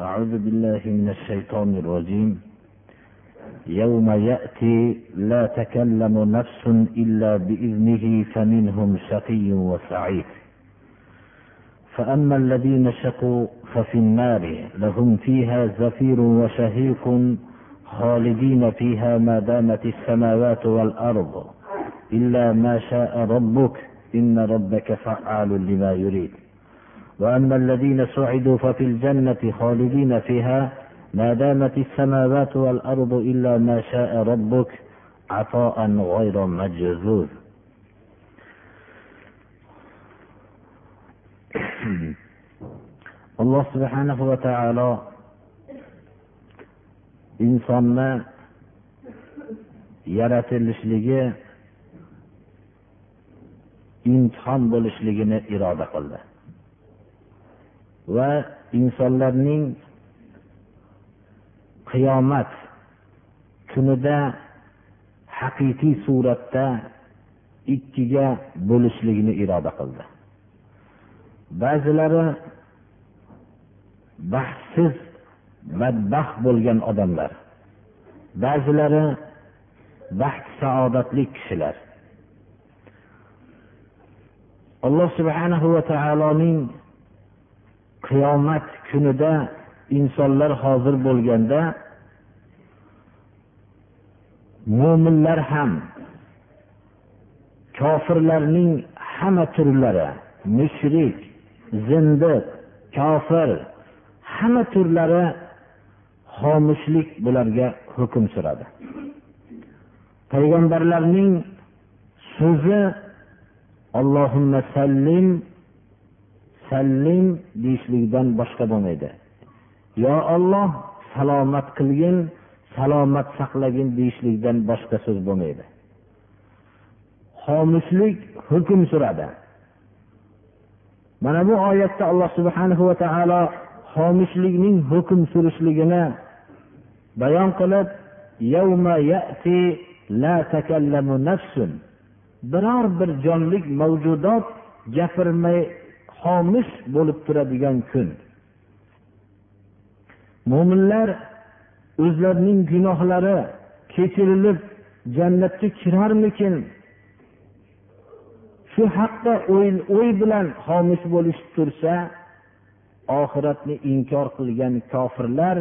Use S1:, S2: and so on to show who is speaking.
S1: أعوذ بالله من الشيطان الرجيم. يوم يأتي لا تكلم نفس إلا بإذنه فمنهم شقي وسعيد. فأما الذين شقوا ففي النار لهم فيها زفير وشهيق خالدين فيها ما دامت السماوات والأرض إلا ما شاء ربك إن ربك فعال لما يريد. وأما الذين سعدوا ففي الجنة خالدين فيها ما دامت السماوات والأرض إلا ما شاء ربك عطاء غير مجذوذ. alloh subhanahu va taolo insonni yaratilishligi imtihon bo'lishligini iroda qildi. Va insonlarning qiyomat kunida haqiqiy suratda ikkiga bo'lishligini iroda qildi. Ba'zilari baxtsiz badbaxt bo'lgan odamlar ba'zilari baxt saodatli kishilar. Alloh subhanahu va taoloning qiyomat kunida insonlar hozir bo'lganda mo'minlar ham kofirlarning hamma turlari mushrik zindiq kofir hamma turlari xomushlik bularga hukm suradi. Payg'ambarlarning so'zi allohimma sallim sallim deyishlikdan boshqa bo'lmaydi. Yo olloh salomat qilgin salomat saqlagin deyishlikdan boshqa so'z bo'lmaydi. Xomushlik hukm suradi. Mana bu oyatda alloh subhanahu va taolo xomushlikning hukm surishligini bayon qilib biror bir jonlik mavjudot gapirmay xomush bo'lib turadigan kun. Mo'minlar o'zlarining gunohlari kechirilib jannatga kirarmikin? Shu haqda o'y bilan xomish bo'lishib tursa oxiratni inkor qilgan kofirlar